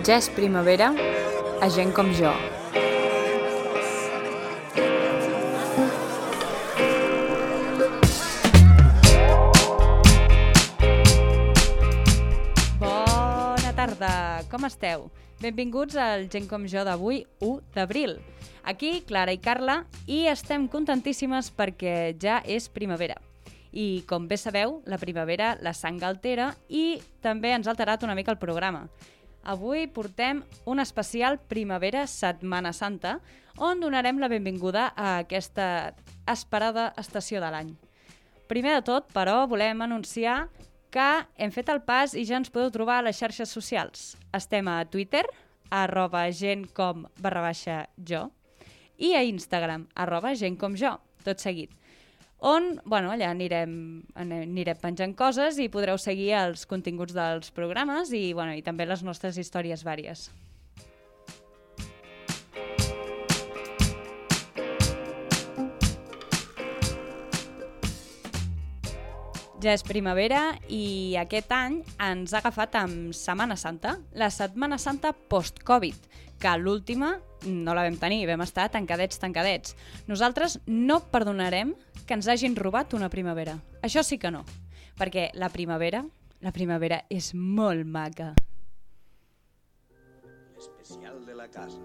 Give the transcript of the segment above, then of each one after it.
Ja és primavera a gent com jo. Bona tarda, com esteu? Benvinguts al Gent com jo d'avui, 1 d'abril. Aquí, Clara i Carla, i estem contentíssimes perquè ja és primavera. I, com bé sabeu, la primavera la sang altera i també ens ha alterat una mica el programa. Avui portem un especial Primavera Setmana Santa, on donarem la benvinguda a aquesta esperada estació de l'any. Primer de tot, però, volem anunciar que hem fet el pas i ja ens podeu trobar a les xarxes socials. Estem a Twitter, arroba gent com barra baixa jo, i a Instagram, arroba gent com jo, tot seguit on bueno, allà anirem, anirem penjant coses i podreu seguir els continguts dels programes i, bueno, i també les nostres històries vàries. Ja és primavera i aquest any ens ha agafat amb Setmana Santa, la Setmana Santa post-Covid, que l'última no la vam tenir, vam estar tancadets, tancadets. Nosaltres no perdonarem que ens hagin robat una primavera. Això sí que no, perquè la primavera, la primavera és molt maca. L'especial de la casa.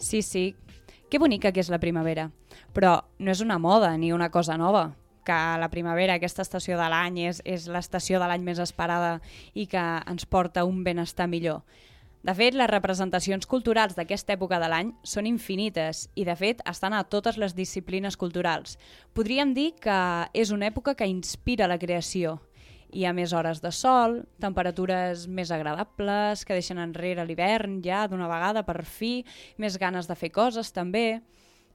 Sí, sí, que bonica que és la primavera. Però no és una moda ni una cosa nova que la primavera, aquesta estació de l'any, és, és l'estació de l'any més esperada i que ens porta un benestar millor. De fet, les representacions culturals d'aquesta època de l'any són infinites i, de fet, estan a totes les disciplines culturals. Podríem dir que és una època que inspira la creació. Hi ha més hores de sol, temperatures més agradables, que deixen enrere l'hivern ja d'una vegada per fi, més ganes de fer coses també...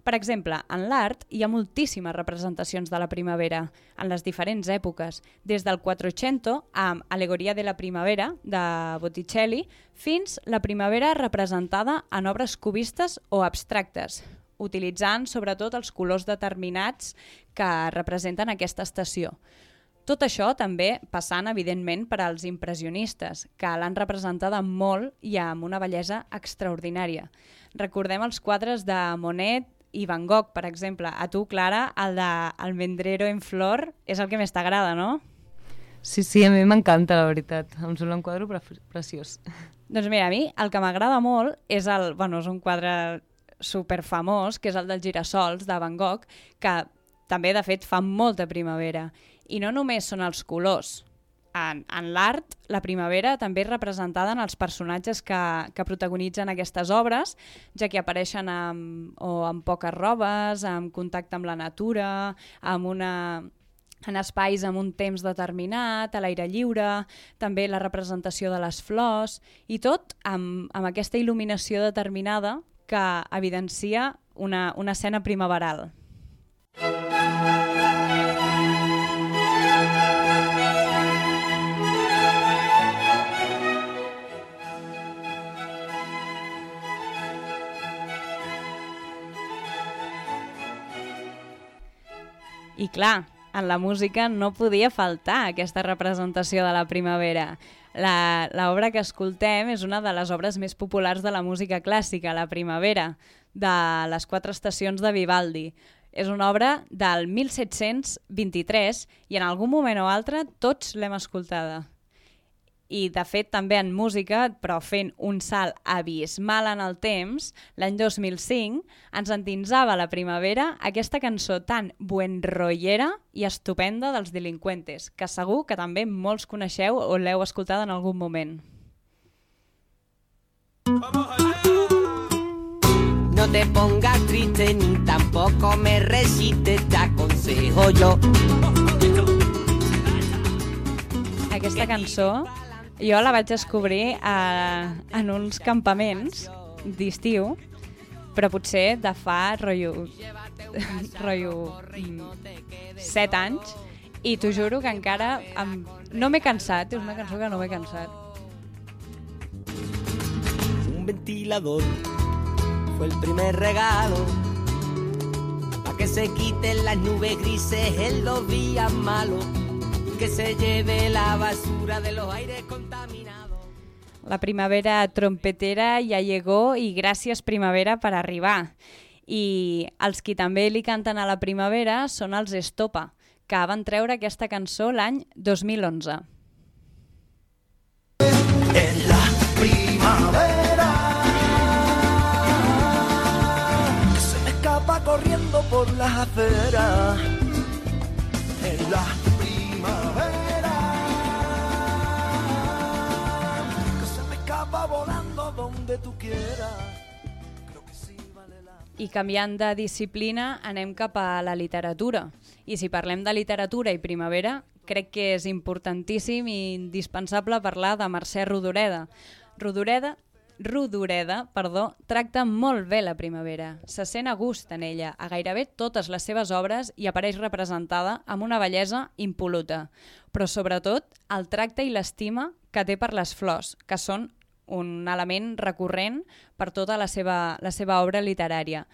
Per exemple, en l'art hi ha moltíssimes representacions de la primavera, en les diferents èpoques, des del Quattrocento, amb Alegoria de la primavera, de Botticelli, fins la primavera representada en obres cubistes o abstractes, utilitzant sobretot els colors determinats que representen aquesta estació. Tot això també passant, evidentment, per als impressionistes, que l'han representada molt i amb una bellesa extraordinària. Recordem els quadres de Monet, i Van Gogh, per exemple. A tu, Clara, el de El Mendrero en Flor és el que més t'agrada, no? Sí, sí, a mi m'encanta, la veritat. Em sembla un quadre pre preciós. Doncs mira, a mi el que m'agrada molt és el... Bueno, és un quadre superfamós, que és el dels girassols, de Van Gogh, que també, de fet, fa molta primavera. I no només són els colors, en, en l'art, la primavera també és representada en els personatges que, que protagonitzen aquestes obres, ja que apareixen amb, o amb poques robes, amb contacte amb la natura, amb una en espais amb un temps determinat, a l'aire lliure, també la representació de les flors, i tot amb, amb aquesta il·luminació determinada que evidencia una, una escena primaveral. I clar, en la música no podia faltar aquesta representació de la primavera. L'obra que escoltem és una de les obres més populars de la música clàssica, La primavera, de les quatre estacions de Vivaldi. És una obra del 1723 i en algun moment o altre tots l'hem escoltada i de fet també en música, però fent un salt abismal en el temps, l'any 2005 ens endinsava la primavera aquesta cançó tan buenrollera i estupenda dels delinqüentes, que segur que també molts coneixeu o l'heu escoltat en algun moment. No te pongas triste ni tampoco me recites, te aconsejo yo. Aquesta cançó jo la vaig descobrir a, en uns campaments d'estiu, però potser de fa rotllo, rotllo 7 anys, i t'ho juro que encara em, no m'he cansat, és una cançó que no m'he cansat. Un ventilador fue el primer regalo pa' que que se quiten las nubes grises en los días malos, que se lleve la basura de los aires contaminados. La primavera trompetera ja llegó i gràcies primavera per arribar. I els qui també li canten a la primavera són els Estopa, que van treure aquesta cançó l'any 2011. en la primavera. Se me escapa corriendo por las aceras. En la donde tú quieras. Que I canviant de disciplina anem cap a la literatura. I si parlem de literatura i primavera, crec que és importantíssim i indispensable parlar de Mercè Rodoreda. Rodoreda Rodoreda, perdó, tracta molt bé la primavera. Se sent a gust en ella, a gairebé totes les seves obres i apareix representada amb una bellesa impoluta. Però sobretot el tracte i l'estima que té per les flors, que són un element recurrent per tota la seva, la seva obra literària.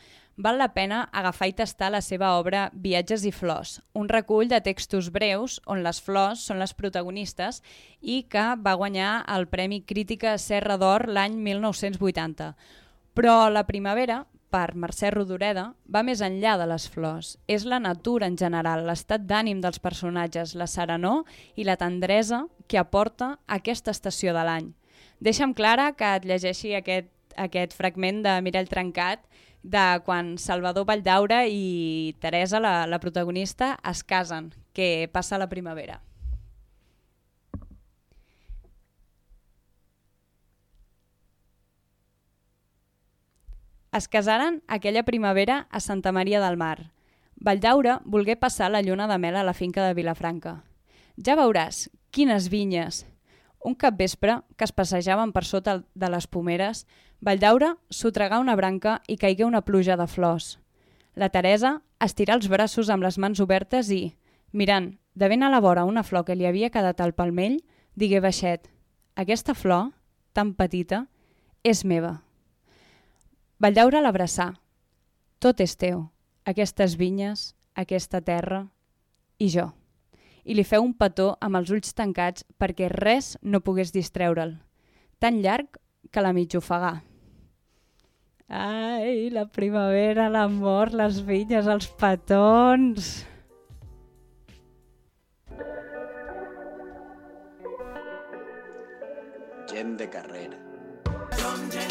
Val la pena agafar i tastar la seva obra Viatges i flors, un recull de textos breus on les flors són les protagonistes i que va guanyar el Premi Crítica Serra d'Or l'any 1980. Però la primavera, per Mercè Rodoreda, va més enllà de les flors. És la natura en general, l'estat d'ànim dels personatges, la serenor i la tendresa que aporta aquesta estació de l'any. Deixa'm, Clara, que et llegeixi aquest, aquest fragment de Mirall Trencat de quan Salvador Valldaura i Teresa, la, la protagonista, es casen, que passa la primavera. Es casaren aquella primavera a Santa Maria del Mar. Valldaura volgué passar la lluna de mel a la finca de Vilafranca. Ja veuràs, quines vinyes! Un capvespre, que es passejaven per sota de les pomeres, Valldaura sotregà una branca i caigué una pluja de flors. La Teresa estirà els braços amb les mans obertes i, mirant de ben a la vora una flor que li havia quedat al palmell, digué baixet «Aquesta flor, tan petita, és meva». Valldaura l'abraçà. Tot és teu, aquestes vinyes, aquesta terra i jo. I li feu un petó amb els ulls tancats perquè res no pogués distreure'l. Tan llarg que la mig ofegà. Ai, la primavera, l'amor, les vinyes, els petons... Gent de carrer. El gent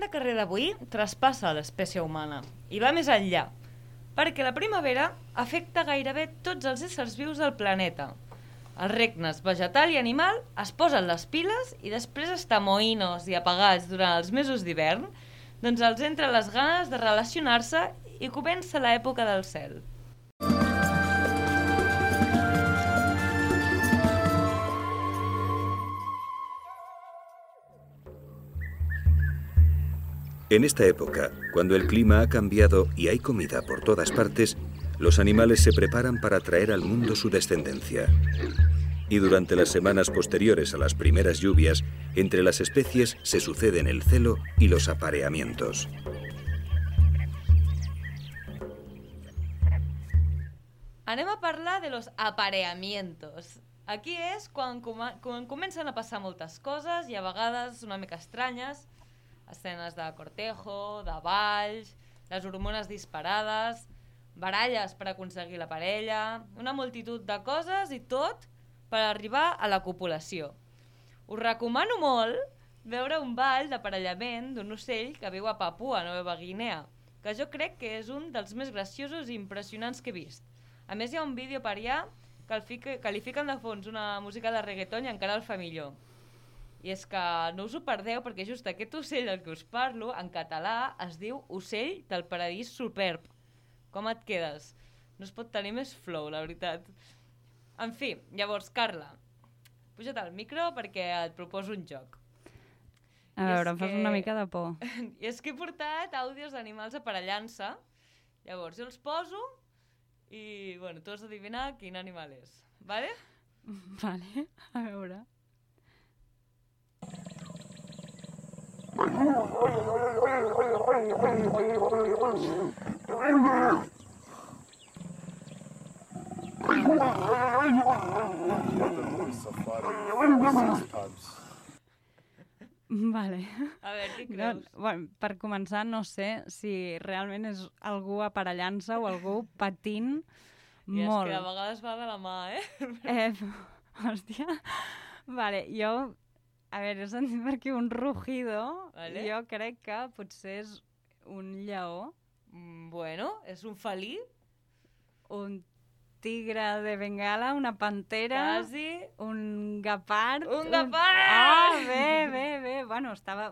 de carrer d'avui traspassa l'espècie humana i va més enllà, perquè la primavera afecta gairebé tots els éssers vius del planeta. Els regnes vegetal i animal es posen les piles i després estar moïnos i apagats durant els mesos d'hivern, doncs els entra les ganes de relacionar-se i comença l'època del cel. En esta época, cuando el clima ha cambiado y hay comida por todas partes, los animales se preparan para traer al mundo su descendencia. Y durante las semanas posteriores a las primeras lluvias, entre las especies se suceden el celo y los apareamientos. Anem a de los apareamientos. Aquí és quan, quan comencen a passar moltes coses i a vegades una mica estranyes, escenes de cortejo, de balls, les hormones disparades, baralles per aconseguir la parella, una multitud de coses i tot per arribar a la copulació. Us recomano molt veure un ball d'aparellament d'un ocell que viu a Papua Nova Guinea, que jo crec que és un dels més graciosos i impressionants que he vist. A més, hi ha un vídeo per allà qualifica, qualifiquen de fons una música de reggaeton i encara el fa millor. I és que no us ho perdeu perquè just aquest ocell del que us parlo, en català, es diu ocell del paradís superb. Com et quedes? No es pot tenir més flow, la veritat. En fi, llavors, Carla, puja't al micro perquè et proposo un joc. A veure, em fas que- una mica de por. I és que he portat àudios d'animals aparellant-se. Llavors, jo els poso i, bueno, tu has d'adivinar quin animal és. Vale? Vale, a veure. Vale. A veure, què No, creus? bueno, per començar, no sé si realment és algú aparellant-se o algú patint I és molt. que a vegades va de la mà, eh? Eh, hòstia. Vale, jo... A veure, he sentit per aquí un rugido. Vale. Jo crec que potser és un lleó, Mm, Bueno, és un felí, un tigre de Bengala, una pantera, quasi... un gapard... Un gepard! Ah, bé, bé, bé. Bueno, estava...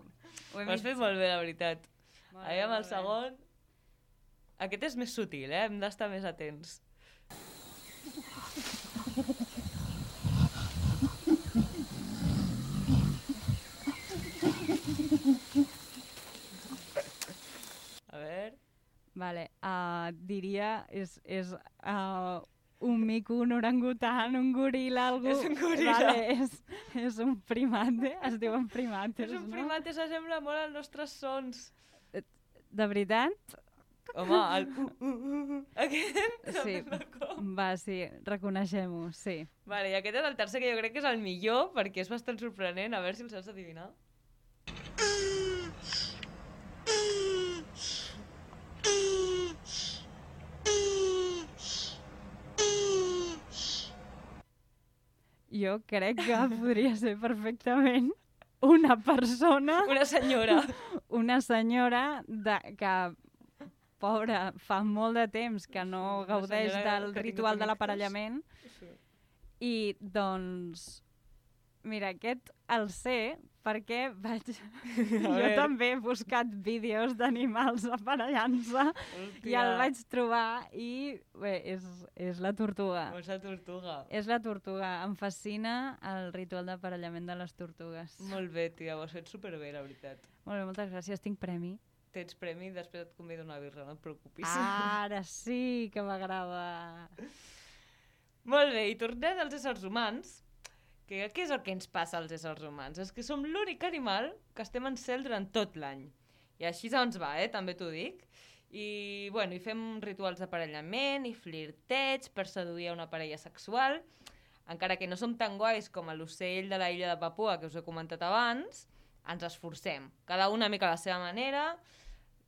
Ho he vist. fet molt bé, la veritat. Molt Aviam bé, el bé. segon. Aquest és més sutil, eh? Hem d'estar més atents. A veure... Vale, uh, diria és, és uh, un mico, un orangutan, un goril·la, algú... És un goril·la. Vale, és, és un primate, es diuen primates, És un no? primat que s'assembla molt als nostres sons. De veritat? Home, el... Aquest? Sí. Va, sí, reconeixem-ho, sí. Vale, i aquest és el tercer que jo crec que és el millor perquè és bastant sorprenent. A veure si el saps adivinar. Jo crec que podria ser perfectament una persona, Una senyora. una senyora de, que, pobra, fa molt de temps que no gaudeix del ritual de l'aparellament Sí. i, doncs, mira, aquest el sé perquè vaig... jo també he buscat vídeos d'animals aparellant-se i el vaig trobar i bé, és, és la tortuga. És la tortuga. És la tortuga. Em fascina el ritual d'aparellament de les tortugues. Molt bé, tia, ho has fet superbé, la veritat. Molt bé, moltes gràcies. Tinc premi. Tens premi i després et convido una birra, no et preocupis. Ara sí que m'agrada. Molt bé, i tornem als éssers humans, que què és el que ens passa als éssers humans? És que som l'únic animal que estem en cel durant tot l'any. I així ens va, eh? també t'ho dic. I, bueno, i fem rituals d'aparellament i flirteig per seduir una parella sexual. Encara que no som tan guais com l'ocell de la illa de Papua que us he comentat abans, ens esforcem. Cada una mica a la seva manera.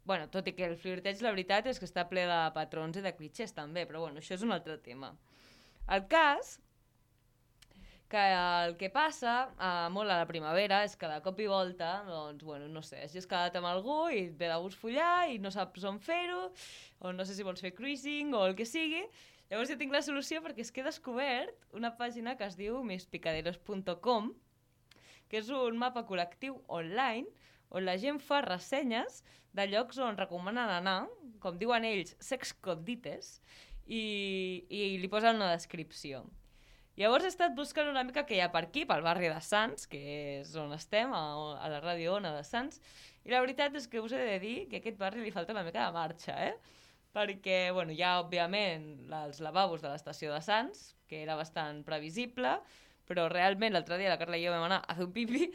Bueno, tot i que el flirteig, la veritat, és que està ple de patrons i de clitxers també, però bueno, això és un altre tema. El cas que el que passa eh, molt a la primavera és que de cop i volta, doncs, bueno, no sé, si has quedat amb algú i et ve de gust follar i no saps on fer-ho, o no sé si vols fer cruising o el que sigui, llavors jo tinc la solució perquè és que he descobert una pàgina que es diu mispicaderos.com que és un mapa col·lectiu online on la gent fa ressenyes de llocs on recomanen anar, com diuen ells, sexcondites, i, i li posen una descripció. Llavors he estat buscant una mica que hi ha per aquí, pel barri de Sants, que és on estem, a, a la ràdio Ona de Sants, i la veritat és que us he de dir que a aquest barri li falta una mica de marxa, eh? Perquè, bueno, hi ha, òbviament, els lavabos de l'estació de Sants, que era bastant previsible, però realment l'altre dia la Carla i jo vam anar a fer un pipi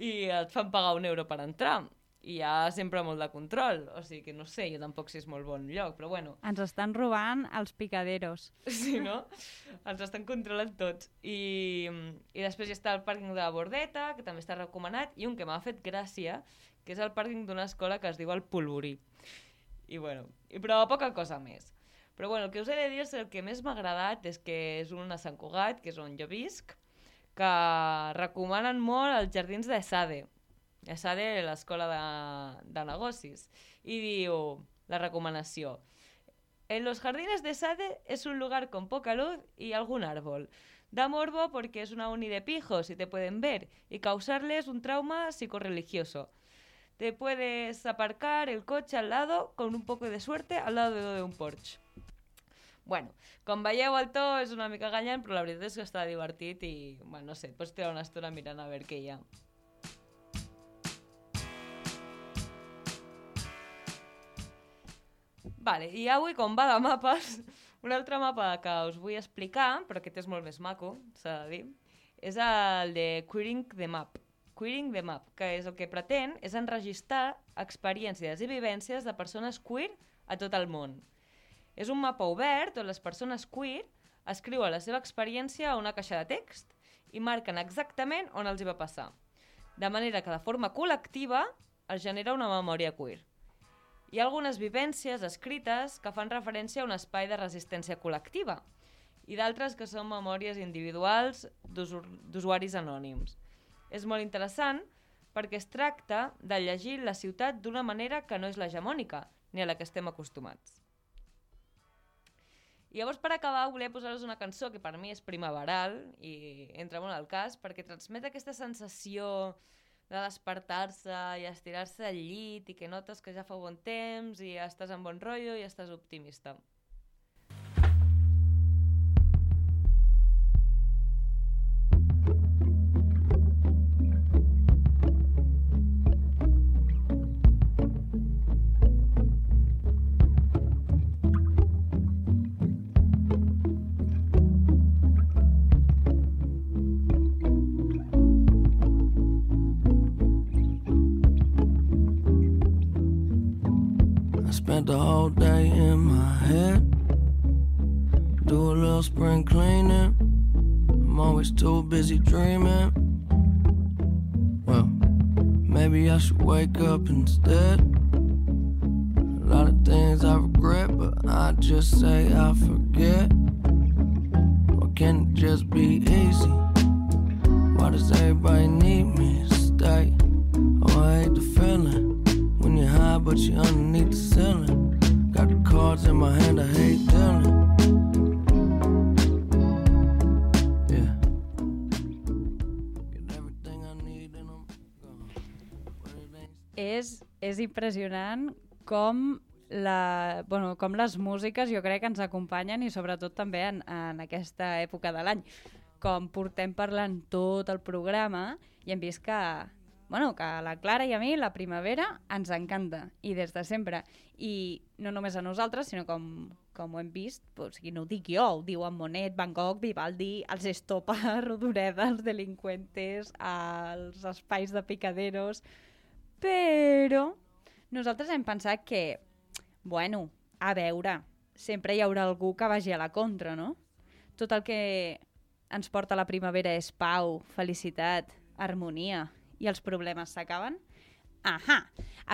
i et fan pagar un euro per entrar. I hi ha sempre molt de control, o sigui que no sé, jo tampoc si és molt bon lloc, però bueno, Ens estan robant els picaderos. Sí, no? Ens estan controlant tots. I, I després hi està el pàrquing de la Bordeta, que també està recomanat, i un que m'ha fet gràcia, que és el pàrquing d'una escola que es diu el Polvorí. I bueno, i, però poca cosa més. Però bueno, el que us he de dir és el que més m'ha agradat és que és un a Sant Cugat, que és on jo visc, que recomanen molt els jardins d'Esade. Esade, l'escola de, de negocis. I diu, la recomanació, En los jardines de Sade es un lugar con poca luz y algún árbol. Da morbo porque es una uni de pijos y te pueden ver y causarles un trauma psicorreligioso. Te puedes aparcar el coche al lado, con un poco de suerte, al lado de un Porsche. Bueno, com veieu el to és una mica ganyant, però la veritat és que està divertit i, bueno, no sé, pots tirar una estona mirant a veure què hi. Vale, i avui, com va de mapes, un altre mapa que us vull explicar, però aquest és molt més maco, s'ha de dir, és el de Queering the Map. Queering the Map, que és el que pretén és enregistrar experiències i vivències de persones queer a tot el món. És un mapa obert on les persones queer escriuen la seva experiència a una caixa de text i marquen exactament on els hi va passar. De manera que de forma col·lectiva es genera una memòria queer. Hi ha algunes vivències escrites que fan referència a un espai de resistència col·lectiva i d'altres que són memòries individuals d'usu- d'usuaris anònims. És molt interessant perquè es tracta de llegir la ciutat d'una manera que no és l'hegemònica, ni a la que estem acostumats. I llavors, per acabar, volia posar-vos una cançó que per mi és primaveral i entra molt al cas perquè transmet aquesta sensació de despertar-se i estirar-se al llit i que notes que ja fa bon temps i estàs en bon rotllo i estàs optimista. Spent the whole day in my head. Do a little spring cleaning. I'm always too busy dreaming. Well, maybe I should wake up instead. A lot of things I regret, but I just say I forget. Or can't it just be easy? Why does everybody need me to stay? But you're underneath the ceiling. Got the cards in my hand, I hate dealing. És, és impressionant com la, bueno, com les músiques jo crec que ens acompanyen i sobretot també en, en aquesta època de l'any. Com portem parlant tot el programa i hem vist que, bueno, que a la Clara i a mi la primavera ens encanta i des de sempre. I no només a nosaltres, sinó com, com ho hem vist, doncs, i no ho dic jo, ho diuen Monet, Van Gogh, Vivaldi, els Estopa, Rodoreda, els Delincuentes, els espais de picaderos... Però nosaltres hem pensat que, bueno, a veure, sempre hi haurà algú que vagi a la contra, no? Tot el que ens porta la primavera és pau, felicitat, harmonia i els problemes s'acaben? Ahà,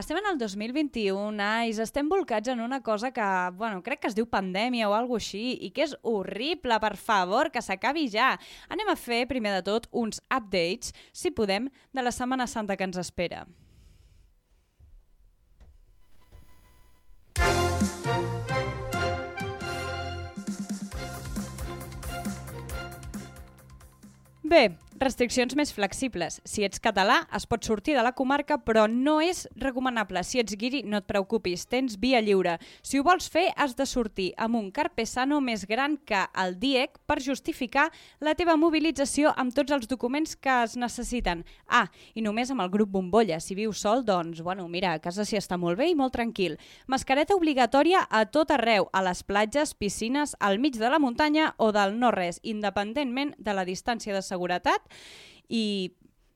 estem en el 2021, Ais, estem volcats en una cosa que, bueno, crec que es diu pandèmia o alguna així, i que és horrible, per favor, que s'acabi ja. Anem a fer, primer de tot, uns updates, si podem, de la Setmana Santa que ens espera. Bé, restriccions més flexibles. Si ets català, es pot sortir de la comarca, però no és recomanable. Si ets guiri, no et preocupis, tens via lliure. Si ho vols fer, has de sortir amb un carpesano més gran que el DIEC per justificar la teva mobilització amb tots els documents que es necessiten. Ah, i només amb el grup Bombolla. Si vius sol, doncs, bueno, mira, a casa s'hi està molt bé i molt tranquil. Mascareta obligatòria a tot arreu, a les platges, piscines, al mig de la muntanya o del no-res, independentment de la distància de seguretat i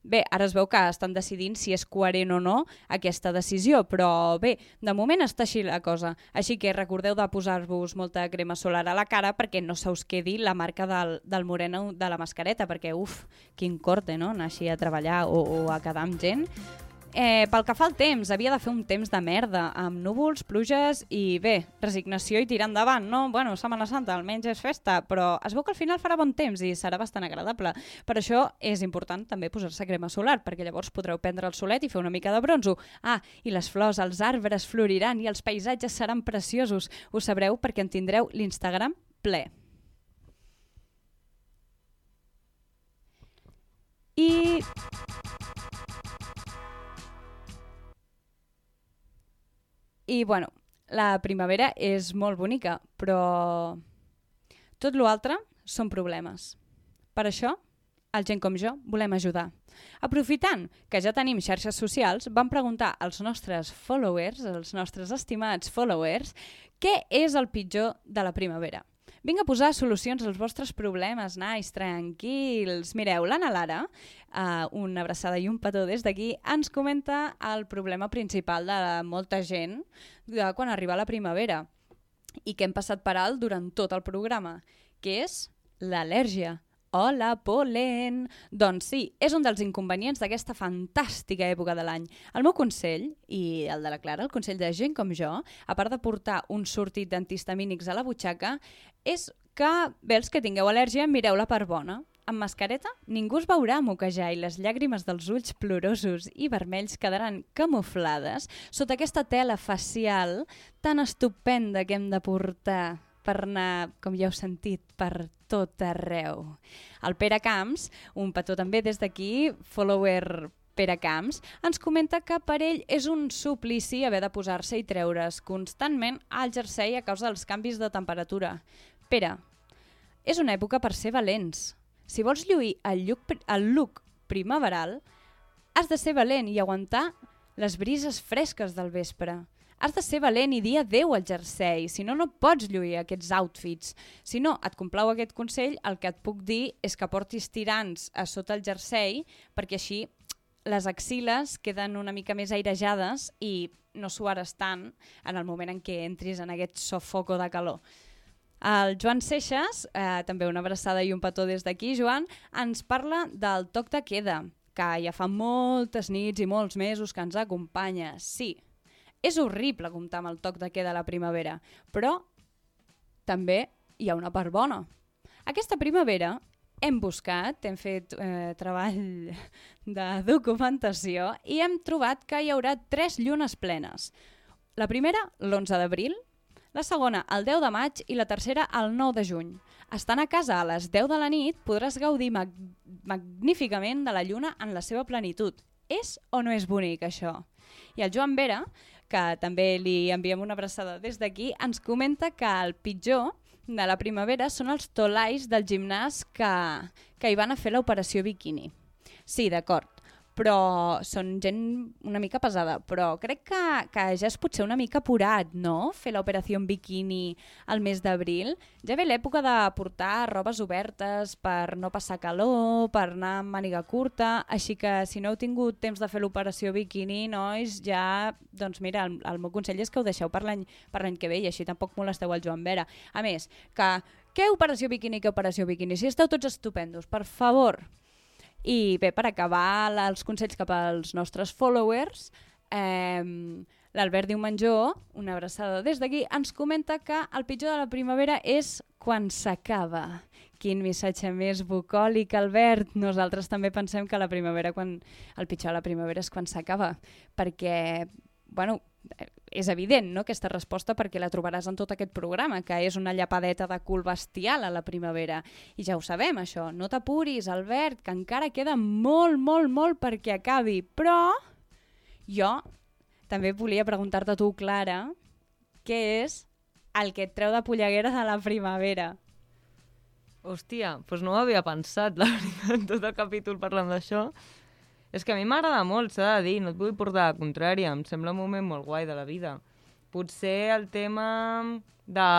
Bé, ara es veu que estan decidint si és coherent o no aquesta decisió, però bé, de moment està així la cosa. Així que recordeu de posar-vos molta crema solar a la cara perquè no se us quedi la marca del, del moreno de la mascareta, perquè uf, quin corte, no?, anar així a treballar o, o a quedar amb gent. Eh, pel que fa al temps, havia de fer un temps de merda, amb núvols, pluges i bé, resignació i tirar endavant, no? Bueno, Setmana Santa almenys és festa, però es veu que al final farà bon temps i serà bastant agradable. Per això és important també posar-se crema solar, perquè llavors podreu prendre el solet i fer una mica de bronzo. Ah, i les flors, els arbres floriran i els paisatges seran preciosos. Ho sabreu perquè en tindreu l'Instagram ple. I I, bueno, la primavera és molt bonica, però tot l'altre són problemes. Per això, el gent com jo volem ajudar. Aprofitant que ja tenim xarxes socials, vam preguntar als nostres followers, als nostres estimats followers, què és el pitjor de la primavera. Vinc a posar solucions als vostres problemes, nice, tranquils. Mireu, l'Anna Lara, uh, una abraçada i un petó des d'aquí, ens comenta el problema principal de molta gent de quan arriba la primavera i que hem passat per alt durant tot el programa, que és l'al·lèrgia. Hola, polen! Doncs sí, és un dels inconvenients d'aquesta fantàstica època de l'any. El meu consell, i el de la Clara, el consell de gent com jo, a part de portar un sortit d'antihistamínics a la butxaca, és que, bé, els que tingueu al·lèrgia, mireu la part bona. Amb mascareta ningú us veurà moquejar i les llàgrimes dels ulls plorosos i vermells quedaran camuflades sota aquesta tela facial tan estupenda que hem de portar per anar, com ja heu sentit, per tot arreu. El Pere Camps, un petó també des d'aquí, follower Pere Camps, ens comenta que per ell és un suplici haver de posar-se i treure's constantment al jersei a causa dels canvis de temperatura. Pere, és una època per ser valents. Si vols lluir el look, el look primaveral, has de ser valent i aguantar les brises fresques del vespre. Has de ser valent i dir adeu al jersei, si no, no pots lluir aquests outfits. Si no et complau aquest consell, el que et puc dir és que portis tirants a sota el jersei, perquè així les axiles queden una mica més airejades i no suares tant en el moment en què entris en aquest sofoco de calor. El Joan Seixas, eh, també una abraçada i un petó des d'aquí, Joan, ens parla del toc de queda, que ja fa moltes nits i molts mesos que ens acompanya. Sí, és horrible comptar amb el toc de queda a la primavera, però també hi ha una part bona. Aquesta primavera hem buscat, hem fet eh, treball de documentació i hem trobat que hi haurà tres llunes plenes. La primera, l'11 d'abril, la segona, el 10 de maig i la tercera, el 9 de juny. Estant a casa a les 10 de la nit podràs gaudir mag magníficament de la lluna en la seva plenitud. És o no és bonic, això? I el Joan Vera, que també li enviem una abraçada des d'aquí, ens comenta que el pitjor de la primavera són els tolais del gimnàs que, que hi van a fer l'operació biquini. Sí, d'acord, però són gent una mica pesada, però crec que, que ja és potser una mica apurat, no?, fer l'operació en biquini al mes d'abril. Ja ve l'època de portar robes obertes per no passar calor, per anar amb màniga curta, així que si no heu tingut temps de fer l'operació biquini, nois, ja, doncs mira, el, el meu consell és que ho deixeu per l'any que ve i així tampoc molesteu el Joan Vera. A més, que què operació biquini, què operació biquini? Si esteu tots estupendos, per favor, i bé, per acabar els consells cap als nostres followers, eh, l'Albert Diumenjó, una abraçada des d'aquí, ens comenta que el pitjor de la primavera és quan s'acaba. Quin missatge més bucòlic, Albert. Nosaltres també pensem que la primavera, quan el pitjor de la primavera és quan s'acaba, perquè, bueno, és evident no, aquesta resposta perquè la trobaràs en tot aquest programa, que és una llapadeta de cul bestial a la primavera. I ja ho sabem, això. No t'apuris, Albert, que encara queda molt, molt, molt perquè acabi. Però jo també volia preguntar-te tu, Clara, què és el que et treu de pollegueres a la primavera? Hòstia, doncs no ho havia pensat, la veritat, tot el capítol parlant d'això. És que a mi m'agrada molt, s'ha de dir, no et vull portar la contrària, em sembla un moment molt guai de la vida. Potser el tema de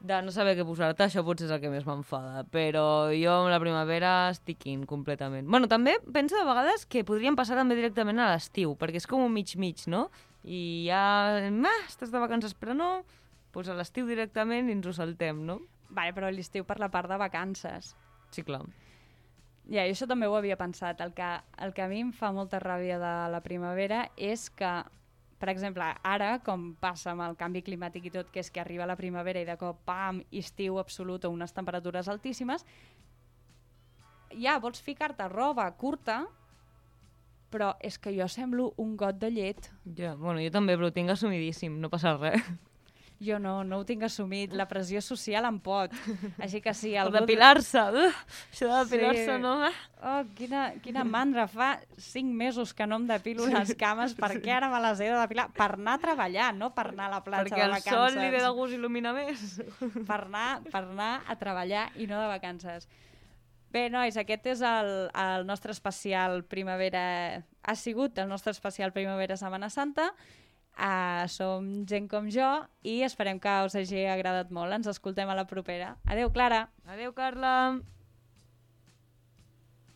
de no saber què posar-te, això potser és el que més m'enfada, però jo amb la primavera estic in completament. Bueno, també penso de vegades que podríem passar també directament a l'estiu, perquè és com un mig-mig, no? I ja, ah, estàs de vacances, però no, doncs a l'estiu directament i ens ho saltem, no? Vale, però l'estiu per la part de vacances. Sí, clar. Ja, jo això també ho havia pensat. El que, el que a mi em fa molta ràbia de la primavera és que, per exemple, ara, com passa amb el canvi climàtic i tot, que és que arriba la primavera i de cop, pam, estiu absolut o unes temperatures altíssimes, ja vols ficar-te roba curta, però és que jo semblo un got de llet. Ja, bueno, jo també, però ho tinc assumidíssim, no passa res. Jo no, no ho tinc assumit. La pressió social em pot. Així que El algú... depilar-se, uh, això de depilar-se, Sí. no? Oh, quina, quina mandra. Fa cinc mesos que no em depilo les cames perquè ara me les he de depilar per anar a treballar, no per anar a la platja Perquè de el vacances. sol li ve de gust il·lumina més. per anar, per anar a treballar i no de vacances. Bé, nois, aquest és el, el nostre especial primavera... Ha sigut el nostre especial primavera Setmana Santa. Uh, som gent com jo i esperem que us hagi agradat molt. Ens escoltem a la propera. Adeu, Clara! Adéu, Carla.